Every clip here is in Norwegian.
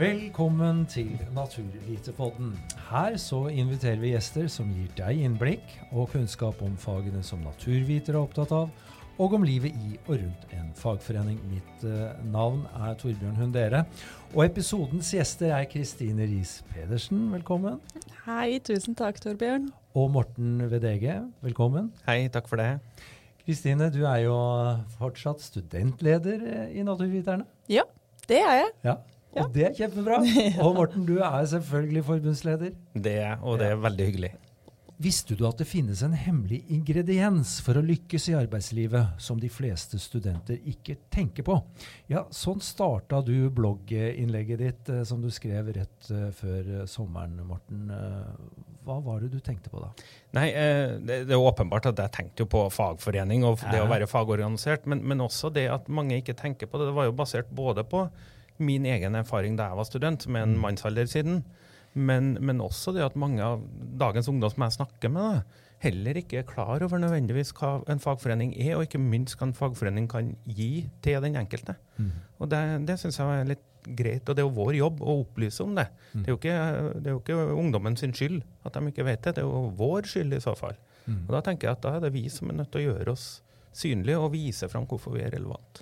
Velkommen til Naturvitepodden. Her så inviterer vi gjester som gir deg innblikk og kunnskap om fagene som naturvitere er opptatt av, og om livet i og rundt en fagforening. Mitt eh, navn er Torbjørn Hundere, og episodens gjester er Kristine Riis Pedersen, velkommen. Hei, tusen takk, Torbjørn. Og Morten Vedege, velkommen. Hei, takk for det. Kristine, du er jo fortsatt studentleder i Naturviterne. Ja, det er jeg. Ja, og det er kjempebra. Og Morten, du er selvfølgelig forbundsleder. Det er, og det er veldig hyggelig. Visste du at det finnes en hemmelig ingrediens for å lykkes i arbeidslivet som de fleste studenter ikke tenker på? Ja, sånn starta du blogginnlegget ditt eh, som du skrev rett eh, før eh, sommeren, Morten. Hva var det du tenkte på da? Nei, det, det er åpenbart at jeg tenkte jo på fagforening og det å være fagorganisert, men, men også det at mange ikke tenker på det. Det var jo basert både på min egen erfaring da jeg var student, med en mannsalder siden, men, men også det at mange av dagens ungdom som jeg snakker med, da, heller ikke er klar over nødvendigvis hva en fagforening er, og ikke minst hva en fagforening kan gi til den enkelte. Og Det, det syns jeg er litt greit, og det er jo vår jobb å opplyse om det. Det, er ikke, det er jo ikke ungdommen sin skyld at de ikke vet det, det er jo vår skyld i så fall. Og Da tenker jeg at da er det vi som er nødt til å gjøre oss synlige og vise fram hvorfor vi er relevant.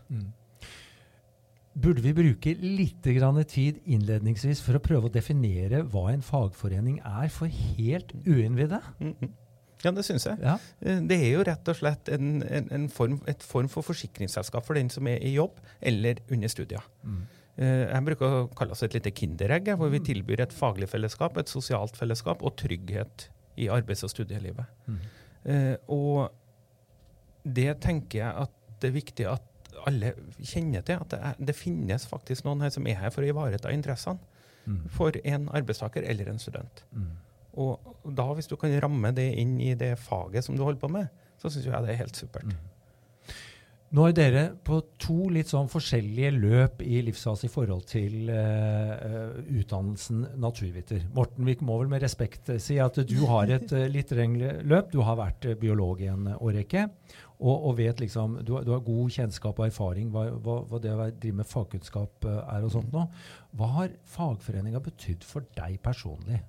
Burde vi bruke litt grann tid innledningsvis for å prøve å definere hva en fagforening er for helt uinnvidde? Mhm. Ja, det syns jeg. Ja. Eh, Det er jo rett og slett en, en, en form, et form for forsikringsselskap for den som er i jobb eller under studier. Mm. Jeg bruker å kalle oss et lite kinderegg, hvor vi tilbyr et faglig fellesskap, et sosialt fellesskap og trygghet i arbeids- og studielivet. Mm. Og det tenker jeg at det er viktig at alle kjenner til. At det, er, det finnes faktisk noen her som er her for å ivareta interessene for en arbeidstaker eller en student. Og da, hvis du kan ramme det inn i det faget som du holder på med, så syns jeg det er helt supert. Nå er dere på to litt sånn forskjellige løp i livsfase i forhold til eh, utdannelsen naturviter. Morten, vi må vel med respekt si at du har et uh, litt lengre løp. Du har vært biolog i en årrekke og, og vet liksom du, har- du har god kjennskap og erfaring hva, hva, hva det å drive med fagkunnskap eh, er og sånt nå. Hva har fagforeninga betydd for deg personlig?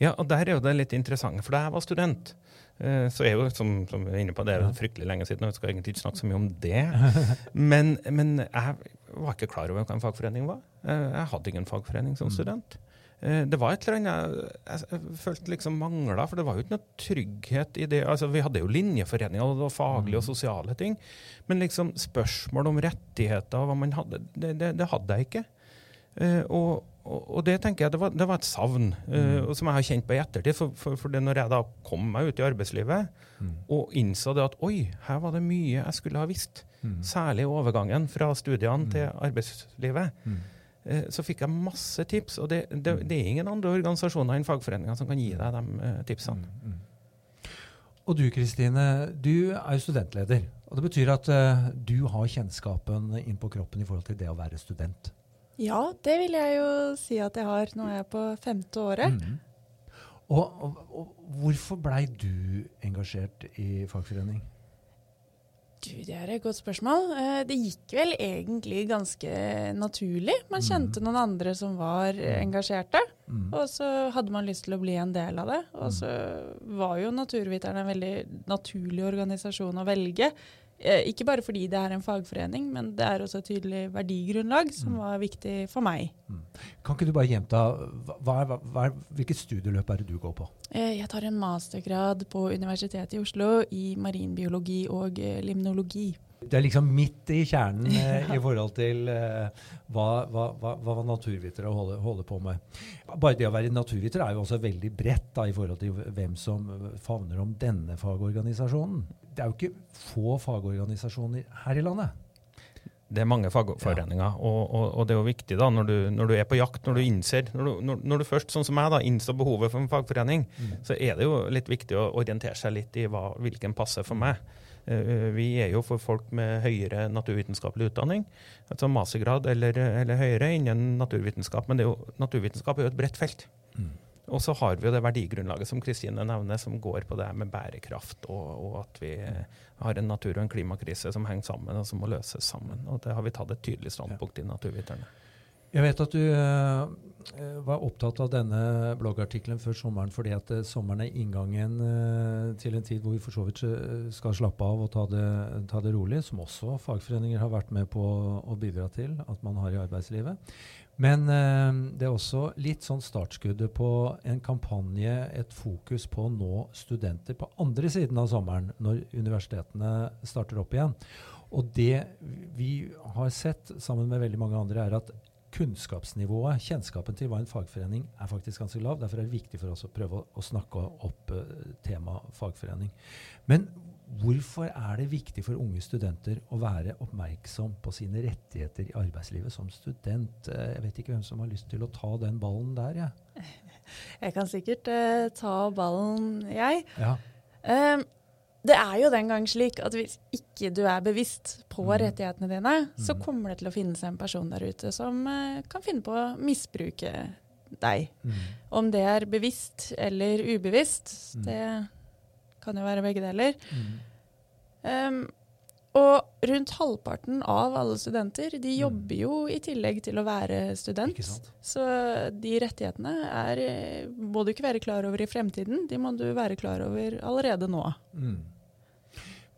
Ja, og der er jo det litt interessant, for da jeg var student, eh, så er jo, som, som vi er inne på, det er jo fryktelig lenge siden, og vi skal egentlig ikke snakke så mye om det. Men, men jeg var ikke klar over hva en fagforening var. Eh, Jeg hadde ingen fagforening som student. Eh, Det var et eller annet jeg, følte liksom mangla, for det var jo ikke noe trygghet i det. Altså, vi hadde jo linjeforeninger, og det var faglige og sosiale ting. Men liksom spørsmål om rettigheter og hva man hadde, det, det, det hadde jeg ikke. Eh, og, og, og det tenker jeg det var, det var et savn, eh, og som jeg har kjent på i ettertid. For, for, for det når jeg da kom meg ut i arbeidslivet og innså det at oi, her var det mye jeg skulle ha visst. Særlig overgangen fra studiene til arbeidslivet. Eh, så fikk jeg masse tips, og det, det, det er ingen andre organisasjoner enn fagforeninger som kan gi deg de tipsene. tipsene. Og du Kristine, du er jo studentleder. Og det betyr at uh, du har kjennskapen inn på kroppen i forhold til det å være student. Ja, det vil jeg jo si at jeg har. Nå er jeg på femte året. Og, og, og hvorfor blei du engasjert i fagforening? Du, det er et godt spørsmål. Eh, Det gikk vel egentlig ganske naturlig. Man kjente noen andre som var eh, engasjerte, og så hadde man lyst til å bli en del av det. Og så var jo Naturviterne en veldig naturlig organisasjon å velge. Eh, Ikke bare fordi det er en fagforening, men det er også et tydelig verdigrunnlag som var viktig for meg. Kan ikke du bare gjenta hva er, hva er, hvilket studieløp er det du går på? Eh, Jeg tar en mastergrad på Universitetet i Oslo i marinbiologi og eh, limnologi. Det er liksom midt i kjernen eh, i forhold til eh, hva, hva, hva, hva naturvitere holder, holder på med. Bare det å være naturviter er jo også veldig bredt da, i forhold til hvem som favner om denne fagorganisasjonen. Det er jo ikke få fagorganisasjoner her i landet. Det er mange fagforeninger, og, og, og det er jo viktig da, når du, når du er på jakt, når du innser når du, når, når du først, sånn som meg, da, innser behovet for en fagforening, så er det jo litt viktig å orientere seg litt i hva, hvilken passer for meg. Eh, Vi er jo for folk med høyere naturvitenskapelig utdanning, altså mastergrad eller, eller høyere innen naturvitenskap. Men det er jo, naturvitenskap er jo et bredt felt. Og så har vi jo det verdigrunnlaget som Kristine nevner, som går på det med bærekraft, og, og at vi har en natur- og en klimakrise som henger sammen, og som må løses sammen. Og det har vi tatt et tydelig standpunkt i Naturviterne. Jeg vet at du uh, var opptatt av denne bloggartikkelen før sommeren fordi at uh, sommeren er inngangen til en tid hvor vi for så vidt skal slappe av og ta det, ta det, rolig, som også fagforeninger har vært med på å bidra til at man har i arbeidslivet. Men det er også litt sånn startskuddet på en kampanje, et fokus på å nå studenter på andre siden av sommeren, når universitetene starter opp igjen. Og det vi har sett sammen med veldig mange andre, er at kunnskapsnivået, kjennskapen til hva en fagforening er faktisk ganske lav. Derfor er det viktig for oss å prøve å, å snakke opp uh, temaet fagforening. Men hvorfor er det viktig for unge studenter å være oppmerksom på sine rettigheter i arbeidslivet som student? Uh, jeg vet ikke hvem som har lyst til å ta den ballen der, jeg. Ja. Jeg kan sikkert uh, ta ballen, jeg. Ja. Um, det er jo den gang slik at hvis ikke du er bevisst på mm. rettighetene dine, mm. så kommer det til å finnes en person der ute som uh, kan finne på å misbruke deg. Mm. Om det er bevisst eller ubevisst, mm. det kan jo være begge deler. Um, og rundt halvparten av alle studenter de mm. jobber jo i tillegg til å være student. Så de rettighetene er, eh, må du ikke være klar over i fremtiden, de må du være klar over allerede nå. Mm.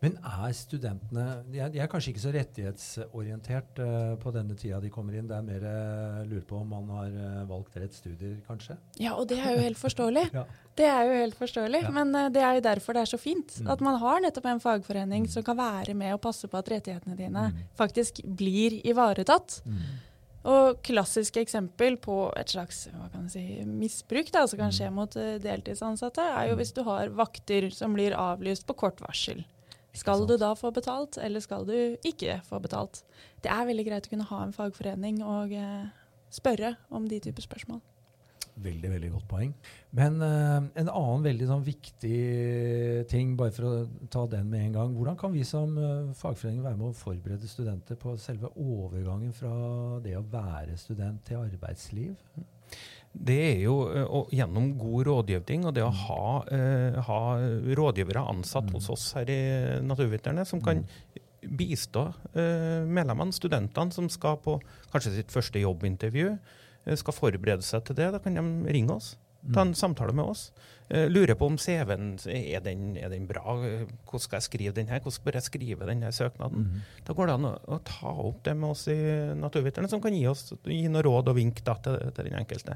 Men er studentene De er, de er kanskje ikke så rettighetsorientert uh, på denne tida de kommer inn. Det er mer uh, lurer på om man har uh, valgt rett studier, kanskje? Ja, og det er jo helt forståelig. ja. Det er jo helt forståelig, ja. Men det er jo derfor det er så fint mm. at man har nettopp en fagforening mm. som kan være med og passe på at rettighetene dine mm. faktisk blir ivaretatt. Mm. Og klassisk eksempel på et slags hva kan si, misbruk da, som kan mm. skje mot deltidsansatte, er jo mm. hvis du har vakter som blir avlyst på kort varsel. Skal du da få betalt, eller skal du ikke få betalt? Det er veldig greit å kunne ha en fagforening og eh, spørre om de typer spørsmål. Veldig veldig godt poeng. Men uh, en annen veldig sånn, viktig ting, bare for å ta den med en gang. Hvordan kan vi som uh, fagforening være med å forberede studenter på selve overgangen fra det å være student til arbeidsliv? Det er jo uh, gjennom god rådgivning og det å mm. ha, uh, ha rådgivere ansatt mm. hos oss her i Naturviterne, som kan mm. bistå uh, medlemmene, studentene, som skal på kanskje sitt første jobbintervju, skal forberede seg til det. Da kan de ringe oss. Ta en samtale med oss. Uh, lurer på om CV-en er, den, er den bra. Hvordan skal jeg skrive den her? Hvordan bør jeg skrive denne søknaden? Mm. Da går det an å, ta opp det med oss i Naturviterne, som kan gi oss gi noe råd og vink da, til, til den enkelte.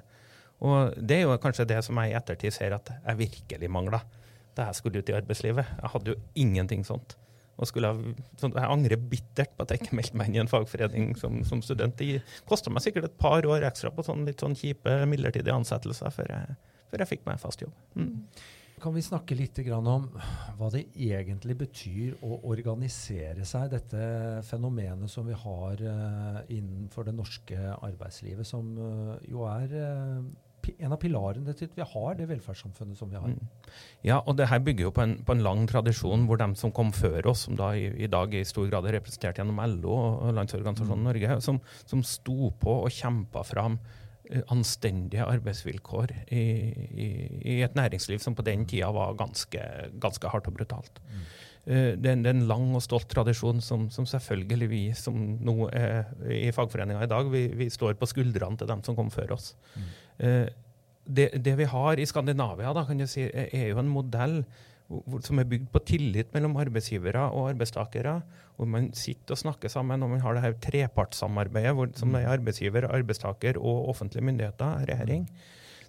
Og Det er jo kanskje det som jeg i ettertid ser at jeg virkelig mangla da jeg skulle ut i arbeidslivet. Jeg hadde jo ingenting sånt. Og jeg, sånn, jeg angrer bittert på at jeg ikke meldte meg inn i en fagforening som, som student. Det kosta meg sikkert et par år ekstra på sånn, litt sånn kjipe midlertidige ansettelser før jeg, før jeg fikk meg fast jobb. Mm. Kan vi snakke litt om hva det egentlig betyr å organisere seg, dette fenomenet som vi har uh, innenfor det norske arbeidslivet, som uh, jo er uh, en av pilarene til at vi har det velferdssamfunnet som vi har. Mm. Ja, og det her bygger jo på en, på en, lang tradisjon hvor de som kom før oss, som da i, i dag i stor grad er representert gjennom LO og Landsorganisasjonen mm. Norge, som, som sto på og kjempa fram anstendige arbeidsvilkår i, i, i, et næringsliv som på den tida var ganske, ganske hardt og brutalt. Mm. Uh, det, er, det, er, en lang og stolt tradisjon som, som selvfølgelig vi som nå er i fagforeninga i dag, vi, vi, står på skuldrene til dem som kom før oss. Mm. Eh, det, det, vi har i Skandinavia, da, kan du si, er jo en modell som er bygd på tillit mellom arbeidsgivere og arbeidstakere. Hvor man sitter og snakker sammen, og man har det her trepartssamarbeidet hvor, som er arbeidsgiver, arbeidstaker og offentlige myndigheter, regjering,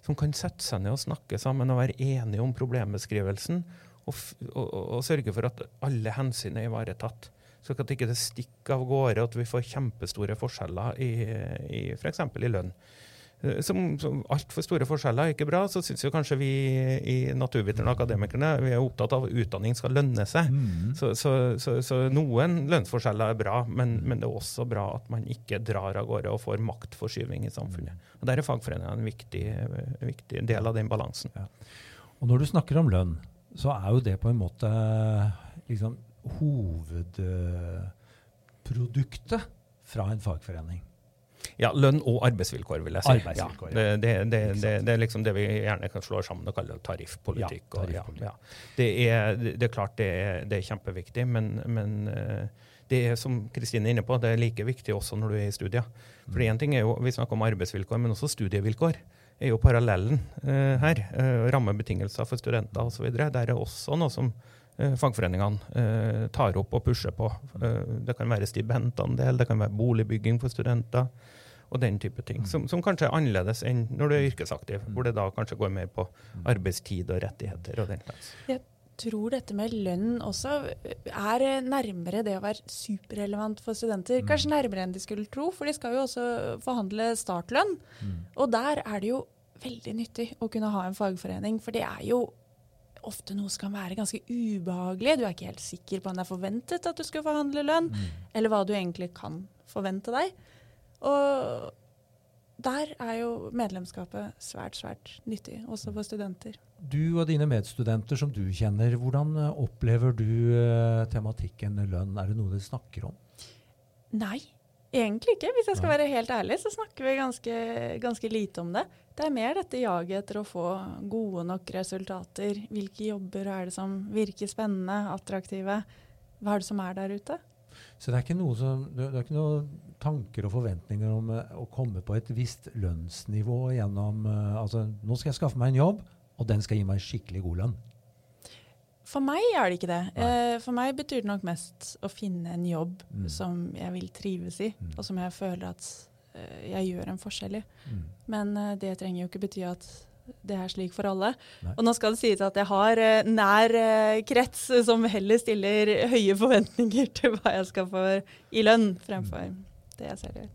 som kan sette seg ned og snakke sammen og være enige om problembeskrivelsen. Og, og, og sørge for at alle hensyn er ivaretatt. Så at det ikke stikker av gårde, at vi får kjempestore forskjeller i, i f.eks. i lønn. Eh, som, som altfor store forskjeller er ikke bra, så syns kanskje vi i Naturviterne og Akademikerne vi er opptatt av at utdanning skal lønne seg. Mm. Så, så, så, så, noen lønnsforskjeller er bra, men, men, det er også bra at man ikke drar av gårde og får maktforskyving i samfunnet. Og Der er fagforeningene en viktig, viktig, del av den balansen. Ja. Og Når du snakker om lønn, så er jo det på en måte liksom, hovedproduktet fra en fagforening. Ja, lønn og arbeidsvilkår, vil jeg si. Arbeidsvilkår, ja. Det, det, det, det, er liksom det vi gjerne kan slå sammen og kalle tariffpolitikk. Ja, tariffpolitikk. Og, ja, det, er, det, er, klart det er, er kjempeviktig, men, men, eh, det er som Kristine er inne på, det er like viktig også når du er i studier. For én ting er jo, Vi snakker om arbeidsvilkår, men også studievilkår er jo parallellen eh, her. Eh, rammebetingelser for studenter osv. Der er også noe som eh, fagforeningene eh, tar opp og pusher på. Eh, det kan være stipendandel, det kan være boligbygging for studenter og den type ting. Som, som, kanskje er annerledes enn når du er yrkesaktiv, hvor det da kanskje går mer på arbeidstid og rettigheter og den slags. Jeg tror dette med lønn også er nærmere det å være superrelevant for studenter. Kanskje nærmere enn de skulle tro, for de skal jo også forhandle startlønn. Og der er det jo veldig nyttig å kunne ha en fagforening, for det er jo ofte noe som kan være ganske ubehagelig. Du er ikke helt sikker på om det er forventet at du skal forhandle lønn, eller hva du egentlig kan forvente deg. Og der er jo medlemskapet svært, svært nyttig, også for studenter. Du og dine medstudenter som du kjenner, hvordan eh, opplever du uh, tematikken lønn? Er det noe dere snakker om? Nei, egentlig ikke. Hvis jeg skal være helt ærlig, så snakker vi ganske, ganske lite om det. Det er mer dette jaget etter å få gode nok resultater. Hvilke jobber er det som virker spennende, attraktive? Hva er det som er der ute? Så det er ikke noe som, det er ikke noen tanker og forventninger om uh, å komme på et visst lønnsnivå gjennom uh, Altså, nå skal jeg skaffe meg en jobb, og den skal gi meg skikkelig god lønn. For meg er det ikke det. Nei. for meg betyr det nok mest å finne en jobb mm. som jeg vil trives i, mm. og som jeg føler at jeg gjør en forskjell i. Mm. Men det trenger jo ikke bety at det er slik for alle. Nei. Og nå skal det sies at jeg har uh, nær uh, krets som heller stiller høye forventninger til hva jeg skal få i lønn, fremfor mm det jeg ser gjør.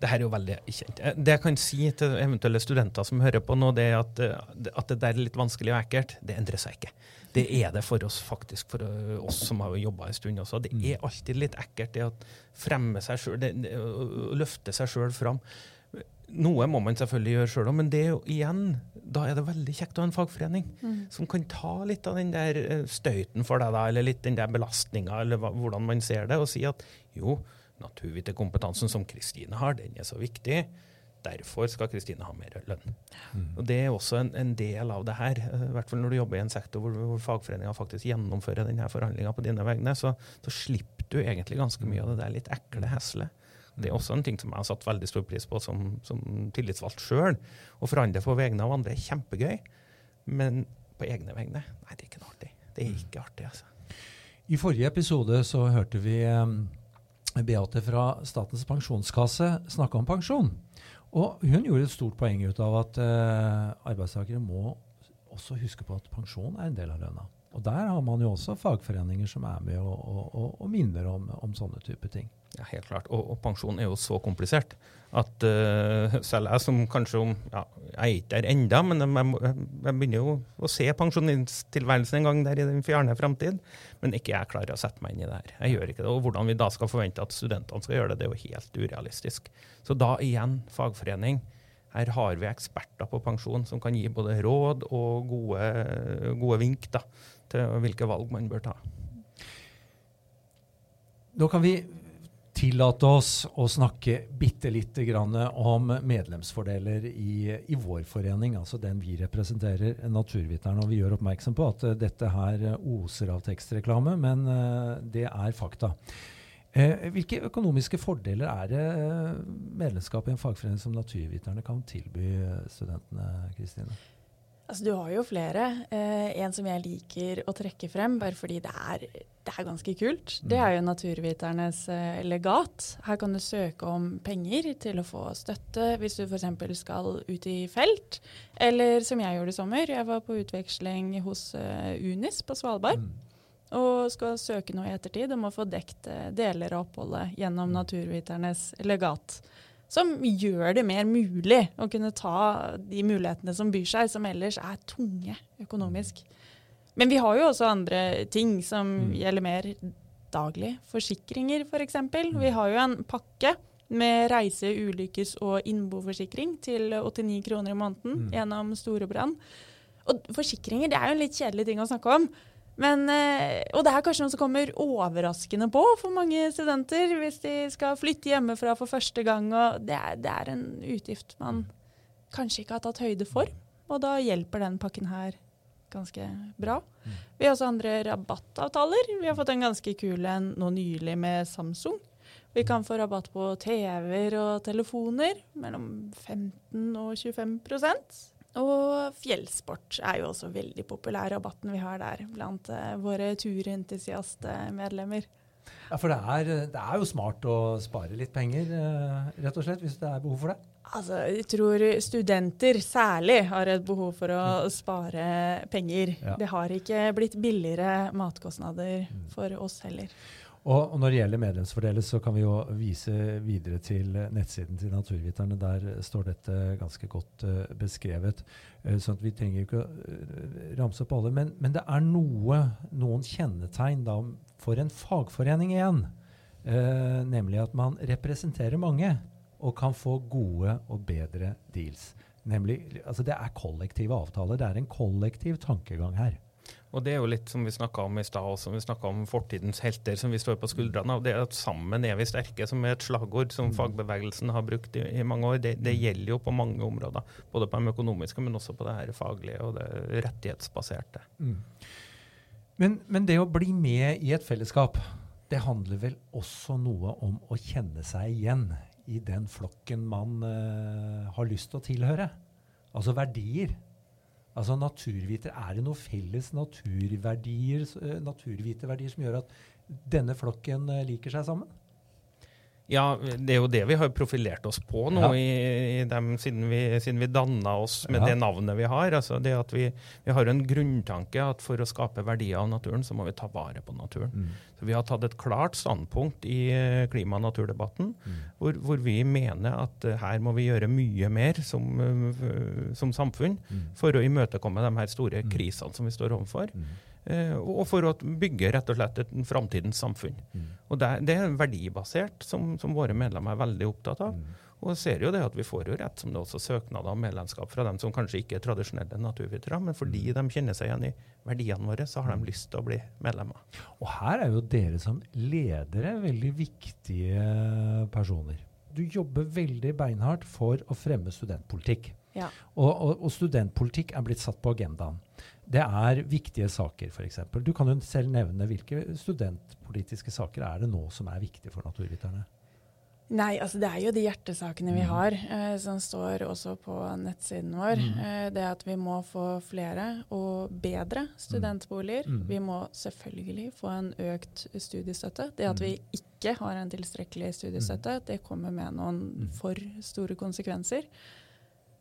Det her er jo veldig kjent. Eh, det jeg kan si til eventuelle studenter som hører på nå, det er at, eh, at det der er litt vanskelig og ekkelt. Det endrer seg ikke. Det er det for oss faktisk, for eh, oss som har jobba en stund også. Det er alltid litt ekkelt det å fremme seg sjøl, løfte seg sjøl fram. Noe må man selvfølgelig gjøre sjøl òg, men det er jo igjen, da er det veldig kjekt å ha en fagforening mm. som kan ta litt av den der støyten for deg, da, eller litt den der belastninga, eller hva, hvordan man ser det, og si at jo, naturviterkompetansen som Kristine har, den er så viktig. Derfor skal Kristine ha mer lønn. Mm. Og Det er også en, en, del av det her. Eh, I hvert fall når du jobber i en sektor hvor, hvor fagforeninga faktisk gjennomfører denne forhandlinga på dine vegne, så, så, slipper du egentlig ganske mye av det der litt ekle heslet. Det er også en ting som jeg har satt veldig stor pris på som, som tillitsvalgt sjøl. Å forhandle på vegne av andre er kjempegøy, men på egne vegne, nei, det er ikke noe artig. Det er ikke artig, altså. I forrige episode så hørte vi um Beate fra Statens pensjonskasse snakke om pensjon. Og hun gjorde et stort poeng ut av at uh, arbeidstakere må også huske på at pensjon er en del av lønna. Og der har man jo også fagforeninger som er med og minner om, om, sånne type ting. Ja, Helt klart. Og, og pensjon er jo så komplisert at uh, selv jeg som kanskje om ja, Jeg er ikke der enda, men jeg, jeg, begynner jo å se pensjonisttilværelsen en gang der i den fjerne framtid. Men ikke jeg klarer å sette meg inn i det her. Jeg gjør ikke det. Og hvordan vi da skal forvente at studentene skal gjøre det, det er jo helt urealistisk. Så da igjen, fagforening. Her har vi eksperter på pensjon som kan gi både råd og gode, gode vink da, til hvilke valg man bør ta. Nå kan vi tillate oss å snakke bitte lite grann om medlemsfordeler i, i, vår forening, altså den vi representerer, Naturviterne. Og vi gjør oppmerksom på at uh, dette her oser av tekstreklame, men uh, det er fakta. Uh, hvilke økonomiske fordeler er det medlemskap i en fagforening som Naturviterne kan tilby studentene, Kristine? Altså, du har jo flere. Eh, en som jeg liker å trekke frem, bare fordi det er, det er ganske kult, det er jo Naturviternes eh, legat. Her kan du søke om penger til å få støtte hvis du f.eks. skal ut i felt. Eller som jeg gjorde i sommer, jeg var på utveksling hos eh, Unis på Svalbard. Mm. Og skal søke noe i ettertid om å få dekt uh, deler av oppholdet gjennom Naturviternes legat som gjør det mer mulig å kunne ta de mulighetene som byr seg, som ellers er tunge økonomisk. Men vi har jo også andre ting som mm. gjelder mer daglig. Forsikringer, f.eks. For eksempel. vi har jo en pakke med reise-, ulykkes- og innboforsikring til 89 kroner i måneden mm. gjennom Storebrand. Og forsikringer det er jo en litt kjedelig ting å snakke om. Men, eh, og det er kanskje noe som kommer overraskende på for mange studenter hvis de skal flytte hjemmefra for første gang. og Det er, det er en utgift man kanskje ikke har tatt høyde for. Og da hjelper den pakken her ganske bra. Vi har også andre rabattavtaler. Vi har fått en ganske kul en nå nylig med Samsung. Vi kan få rabatt på TV-er og telefoner mellom 15 og 25 Og fjellsport er jo også veldig populær, rabatten vi har der blant uh, våre turentusiastmedlemmer. Ja, For det er, det er, jo smart å spare litt penger, uh, rett og slett, hvis det er behov for det? Altså, jeg tror studenter særlig har et behov for å spare penger. Ja. Det har ikke blitt billigere matkostnader mm. for oss heller. Og, Når det gjelder medlemsfordeler, så kan vi jo vise videre til nettsiden til Naturviterne. Der står dette ganske godt uh, beskrevet. Uh, sånn at Vi trenger ikke å uh, ramse opp alle. Men, men, det er noe, noen kjennetegn da, for en fagforening igjen. nemlig at man representerer mange og kan få gode og bedre deals. Nemlig, altså Det er kollektive avtaler. Det er en kollektiv tankegang her. Og det er jo litt som vi snakka om i stad, som vi snakka om fortidens helter som vi står på skuldrene av. Det er at sammen er vi sterke, som er et slagord som mm. fagbevegelsen har brukt i, i mange år. Det, det, mm. gjelder jo på mange områder. Både på de økonomiske, men også på det her faglige og det rettighetsbaserte. Mm. Men, men, det å bli med i et fellesskap, det handler vel også noe om å kjenne seg igjen i den flokken man uh, har lyst til å tilhøre? Altså verdier. Altså naturviter, Er det noen felles naturverdier, eh, naturviterverdier som gjør at denne flokken eh, liker seg sammen? Ja, det er jo det vi har profilert oss på nå, ja. i, i dem, siden vi, siden vi danna oss med ja. det navnet vi har. Altså det at vi, vi, har en grunntanke at for å skape verdier av naturen, så må vi ta vare på naturen. Mm. Så Vi har tatt et klart standpunkt i eh, klima- og naturdebatten, mm. hvor, hvor, vi mener at uh, her må vi gjøre mye mer som, uh, som samfunn mm. for å imøtekomme de her store mm. krisene som vi står overfor. Mm. Eh, og for å bygge rett og slett et framtidens samfunn. Mm. Og det, det, er verdibasert, som, som, våre medlemmer er veldig opptatt av. Mm. Og ser jo det at vi får jo rett som det er også søknader om medlemskap fra dem som kanskje ikke er tradisjonelle naturvitere, men fordi mm. de kjenner seg igjen i verdiene våre, så har de mm. lyst til å bli medlemmer. Og her er jo dere som ledere veldig viktige personer. Du jobber veldig beinhardt for å fremme studentpolitikk. Ja. Og, og, og studentpolitikk er blitt satt på agendaen. Det er viktige saker, f.eks. Du kan jo selv nevne hvilke studentpolitiske saker er det nå som er viktige for naturviterne? Nei, altså det er jo de hjertesakene vi mm. har, eh, som står også på nettsiden vår. Mm. Eh, det at vi må få flere og bedre studentboliger. Mm. Vi må selvfølgelig få en økt studiestøtte. Det at vi mm. ikke har en tilstrekkelig studiestøtte, mm. det kommer med noen mm. for store konsekvenser.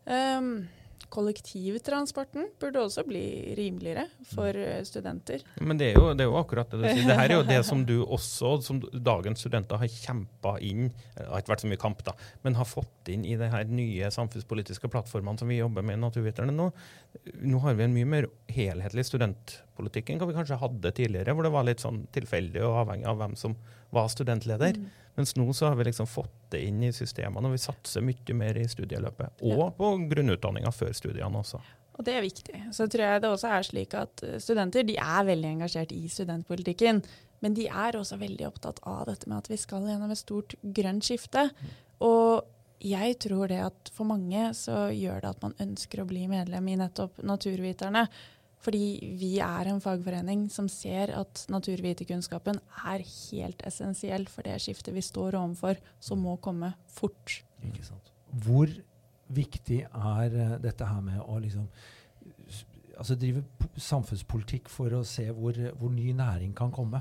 Um, Kollektivtransporten burde også bli rimeligere for mm. eh, studenter. Men det er, jo, det er jo, akkurat det du sier. Det her er jo det som du også, som dagens studenter har kjempa inn, det har ikke vært så mye kamp, da, men har fått inn i de her nye samfunnspolitiske plattformene som vi jobber med i Naturviterne nå. Nå har vi en mye mer helhetlig studentpolitikk enn hva vi kanskje hadde tidligere, hvor det var litt sånn tilfeldig og avhengig av hvem som var studentleder. Mm. Mens nå så har vi liksom fått det inn i systemene, og vi satser mye mer i studieløpet. Og ja. på grunnutdanninga før studiene også. Og det er viktig. Så tror jeg det også er slik at eh, studenter de er veldig engasjert i studentpolitikken. Men de er også veldig opptatt av dette med at vi skal gjennom et stort grønt skifte. Og jeg tror det at for mange så gjør det at man ønsker å bli medlem i nettopp Naturviterne. Fordi vi er en fagforening som ser at naturviterkunnskapen er helt essensiell for det skiftet vi står overfor, som må komme fort. Ikke sant. Hvor viktig er uh, dette her med å liksom altså drive samfunnspolitikk for å se hvor, hvor, ny næring kan komme?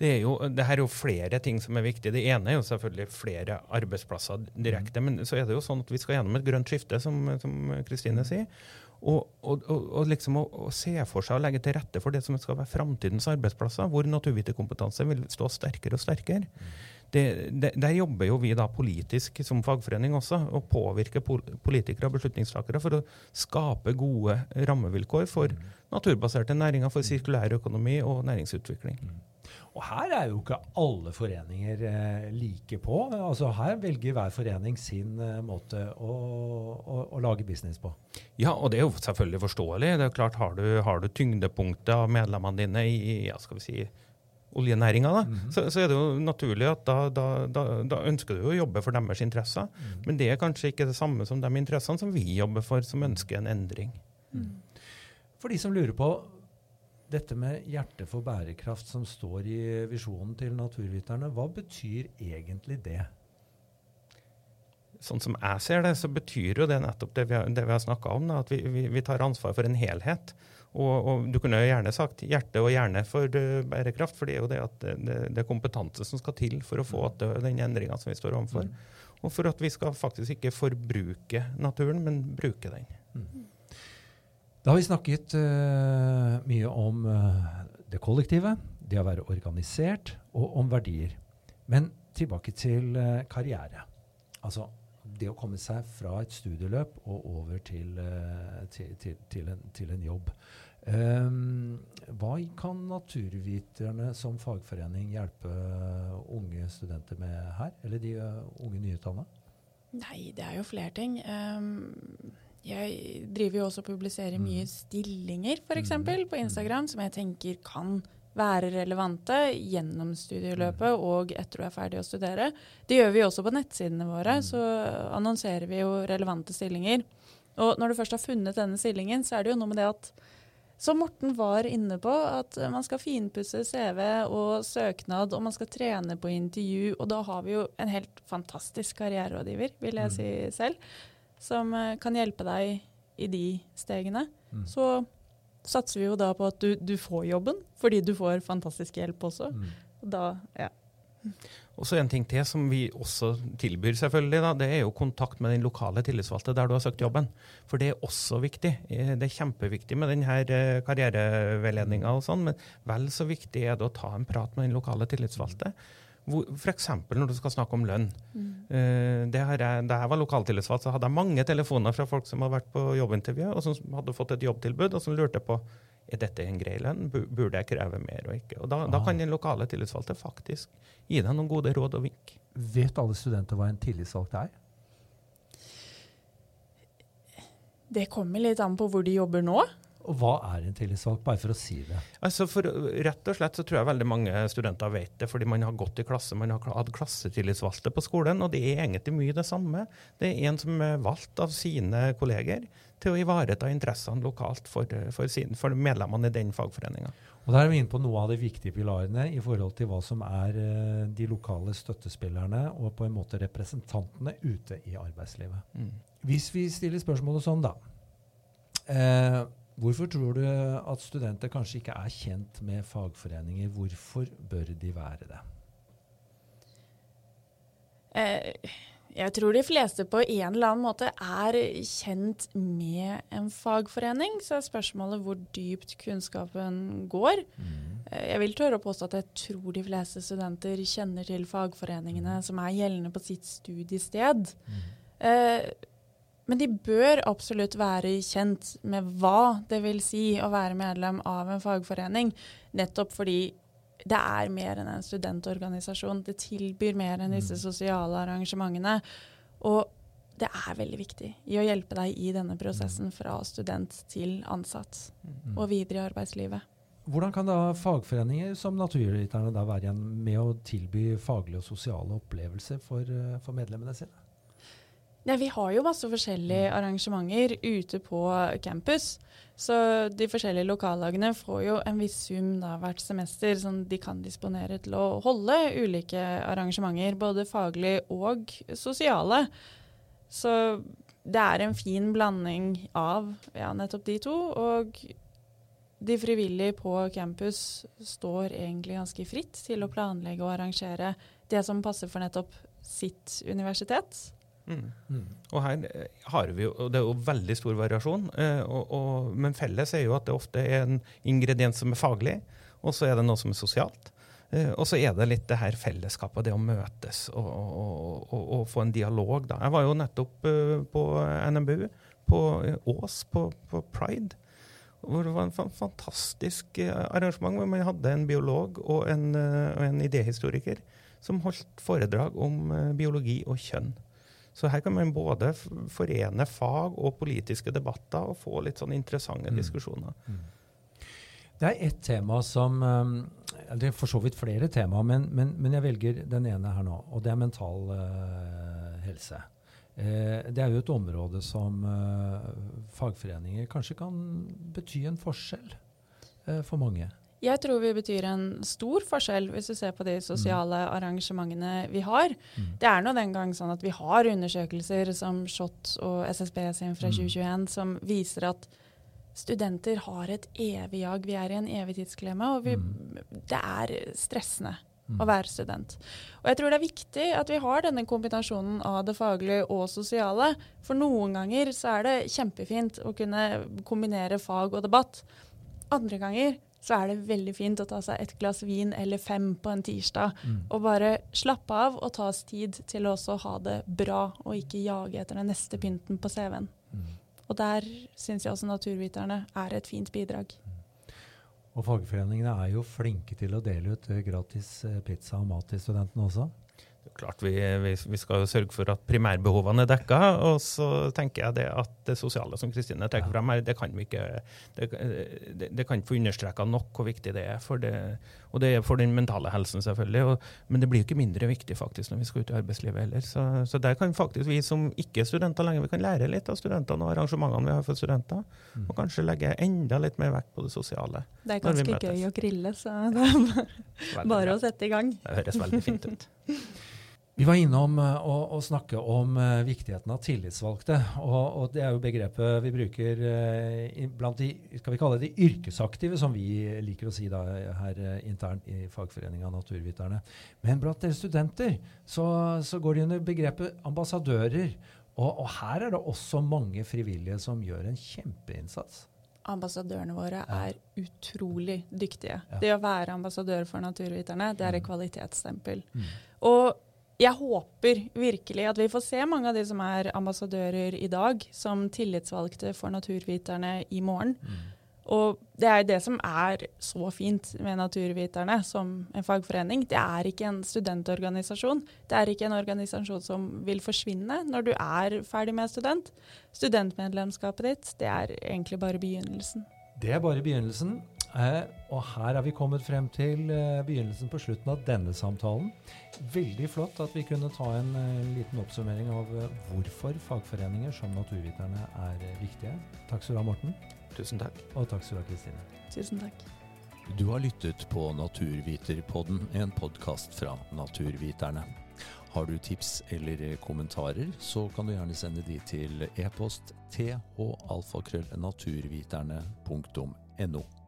Det, er jo, det her er jo flere ting som er viktige. Det ene er jo selvfølgelig flere arbeidsplasser direkte. Mm. Men så er det jo sånn at vi skal gjennom et grønt skifte, som Kristine sier. Og, og, og, liksom å, å, se for seg og legge til rette for det som skal være framtidens arbeidsplasser, hvor naturviterkompetanse vil stå sterkere og sterkere. Det, det, der jobber jo vi da politisk som fagforening også, og påvirker politikere og beslutningstakere for å skape gode rammevilkår for mm. naturbaserte næringer, for sirkulær økonomi og næringsutvikling. Og her er jo ikke alle foreninger eh, like på. Altså Her velger hver forening sin eh, måte å, å, å, lage business på. Ja, og det er jo selvfølgelig forståelig. Det er klart, Har du, har du tyngdepunktet av medlemmene dine i ja, skal vi si, oljenæringa, da, mm -hmm. så, så, er det jo naturlig at da, da, da, da ønsker du å jobbe for deres interesser. Mm. Men det er kanskje ikke det samme som de interessene som vi jobber for, som ønsker en endring. Mm. For de som lurer på dette med hjerte for bærekraft som står i visjonen til naturviterne, hva betyr egentlig det? Sånn som jeg ser det, så betyr jo det nettopp det vi har, det vi har snakka om, da, at vi, vi, vi, tar ansvar for en helhet. Og, og, Du kunne jo gjerne sagt hjerte og hjerne for uh, bærekraft, for det er jo det at det, det, er kompetanse som skal til for å få til den endringa som vi står overfor. Mm. Og for at vi skal faktisk ikke forbruke naturen, men bruke den. Mm. Da har vi snakket uh, mye om uh, det kollektive, det å være organisert, og om verdier. Men tilbake til uh, karriere. Altså det å komme seg fra et studieløp og over til, til, til, til en, en, jobb. Um, hva kan naturviterne som fagforening hjelpe unge studenter med her? Eller de unge nyutdanna? Nei, det er jo flere ting. Um, jeg driver jo også og publiserer mye mm. stillinger f.eks. eksempel, på Instagram, som jeg tenker kan være relevante gjennom studieløpet mm. og etter du er ferdig å studere. Det gjør vi også på nettsidene våre. Så annonserer vi jo relevante stillinger. Og når du først har funnet denne stillingen, så er det jo noe med det at som Morten var inne på, at man skal finpusse CV og søknad, og man skal trene på intervju. Og da har vi jo en helt fantastisk karriererådgiver, vil jeg si selv som eh, kan hjelpe deg i de stegene, mm. så satser vi jo da på at du, du, får jobben, fordi du får fantastisk hjelp også. Mm. Da, ja. Og så En ting til som vi også tilbyr, selvfølgelig, da, det er jo kontakt med den lokale tillitsvalgte der du har søkt jobben. For det er også viktig. Eh, det er kjempeviktig med denne eh, karriereveiledninga, og sånn, men vel så viktig er det å ta en prat med den lokale tillitsvalgte. F.eks. når du skal snakke om lønn. Mm. her jeg, da jeg var lokaltillitsvalgt, så hadde jeg mange telefoner fra folk som hadde vært på jobbintervju, og som hadde fått et jobbtilbud, og som lurte på er dette en grei lønn, burde jeg kreve mer og ikke. Og Da, da kan den lokale tillitsvalgte faktisk gi deg noen gode råd og vink. Vet alle studenter hva en tillitsvalgt er? Det kommer litt an på hvor de jobber nå. Og hva er en tillitsvalgt, bare for å si det? Altså for, rett og slett så tror jeg veldig mange studenter vet det, fordi man har gått i klasse, man har hatt klassetillitsvalgte på skolen, og det er egentlig mye det samme. Det er en som er valgt av sine kolleger til å ivareta interessene lokalt for, for, sin, for medlemmene i den fagforeninga. Og Der er vi inne på noe av de viktige pilarene i forhold til hva som er uh, de lokale støttespillerne og på en måte representantene ute i arbeidslivet. Mm. Hvis vi stiller spørsmålet sånn, da. Uh, Hvorfor tror du at studenter kanskje ikke er kjent med fagforeninger? Hvorfor bør de være det? Eh, jeg tror de fleste på en eller annen måte er kjent med en fagforening. Så er spørsmålet hvor dypt kunnskapen går. Mm. Eh, jeg vil tørre å påstå at jeg tror de fleste studenter kjenner til fagforeningene mm. som er gjeldende på sitt studiested. Mm. Men de bør absolutt være kjent med hva det vil si å være medlem av en fagforening, nettopp fordi det er mer enn en studentorganisasjon. Det tilbyr mer enn disse mm. sosiale arrangementene. Og det er veldig viktig i å hjelpe deg i denne prosessen mm. fra student til ansatt mm. og videre i arbeidslivet. Hvordan kan da fagforeninger som Naturviterne være igjen med å tilby faglige og sosiale opplevelser for, eh, for medlemmene sine? Ja, vi har jo masse forskjellige mm. arrangementer ute på campus. Så de forskjellige lokallagene får jo en viss sum da, hvert semester som de kan disponere til å holde ulike arrangementer, både faglig og sosiale. Så det er en fin blanding av ja, nettopp de to. Og de frivillige på campus står egentlig ganske fritt til å planlegge og arrangere det som passer for nettopp sitt universitet. Mm. Og her eh, har vi jo, Det er jo veldig stor variasjon, eh, og, og, men felles er jo at det ofte er en ingrediens som er faglig, og så er det noe som er sosialt. Eh, og så er det litt det her fellesskapet, det å møtes og, og, få en dialog. Da. Jeg var jo nettopp på NMBU, på Ås, på, på, Pride. Hvor det var en fantastisk arrangement hvor man hadde en biolog og en, en idéhistoriker som holdt foredrag om biologi og kjønn. Så her kan man både forene fag og politiske debatter og få litt sånn interessante mm. diskusjoner. Mm. Det er ett tema som um, Det er for så vidt flere tema, men, men, men, jeg velger den ene her nå. Og det er mental uh, helse. Uh, det er jo et område som uh, fagforeninger kanskje kan bety en forskjell for mange. Jeg tror vi betyr en stor forskjell hvis du ser på de sosiale mm. arrangementene vi har. Mm. Det er nå den gang sånn at vi har undersøkelser som SHoT og SSB sin fra 2021 mm. som viser at studenter har et evig jag. Vi er i en evig tidsklemme, og vi, mm. det er stressende mm. å være student. Og jeg tror det er viktig at vi har denne kombinasjonen av det faglige og sosiale. For noen ganger så er det kjempefint å kunne kombinere fag og debatt. Andre ganger så er det veldig fint å ta seg et glass vin eller fem på en tirsdag. Mm. Og bare slappe av og ta oss tid til å også ha det bra, og ikke jage etter den neste pynten på CV-en. Mm. Og der syns jeg også naturviterne er et fint bidrag. Og fagforeningene er jo flinke til å dele ut eh, gratis eh, pizza og mat til studentene også. Klart vi, vi, vi, skal sørge for at primærbehovene er dekka. Og så tenker jeg det at det sosiale som Kristine trekker frem her, det kan vi ikke det, det, det kan ikke få understreka nok hvor viktig det er. For det, og det er for den mentale helsen, selvfølgelig. Og, men det blir jo ikke mindre viktig faktisk når vi skal ut i arbeidslivet heller. Så, så der kan faktisk vi som ikke er studenter lenger, vi kan lære litt av studentene og arrangementene vi har for studenter. Mm. Og kanskje legge enda litt mer vekt på det sosiale. Det er ganske gøy å grille, så det er bare å sette i gang. Det høres veldig fint ut. Vi var innom å, å, snakke om uh, viktigheten av tillitsvalgte. Og, og, det er jo begrepet vi bruker uh, blant de skal vi kalle det de yrkesaktive, som vi liker å si da, her internt i Fagforeninga Naturviterne. Men blant dere studenter så, så, går de under begrepet ambassadører. Og, og, her er det også mange frivillige som gjør en kjempeinnsats. Ambassadørene våre er utrolig dyktige. Ja. Det å være ambassadør for naturviterne, det er et mm. kvalitetsstempel. Mm. Og jeg håper virkelig at vi får se mange av de som er ambassadører i dag, som tillitsvalgte for naturviterne i morgen. Mm. Og det er det som er så fint med Naturviterne som en fagforening. Det er ikke en studentorganisasjon. Det er ikke en organisasjon som vil forsvinne når du er ferdig med student. Studentmedlemskapet ditt, det er egentlig bare begynnelsen. Det er bare begynnelsen. Eh, og her er vi kommet frem til eh, begynnelsen på slutten av denne samtalen. Veldig flott at vi kunne ta en eh, liten oppsummering av hvorfor fagforeninger som Naturviterne er viktige. Takk skal du ha, Morten. Tusen takk. Og takk skal du ha, Kristine. Tusen takk. Du har lyttet på Naturviterpodden, en podkast fra Naturviterne. Har du tips eller kommentarer, så kan du gjerne sende de til e-post thalfakrøllnaturviterne.no.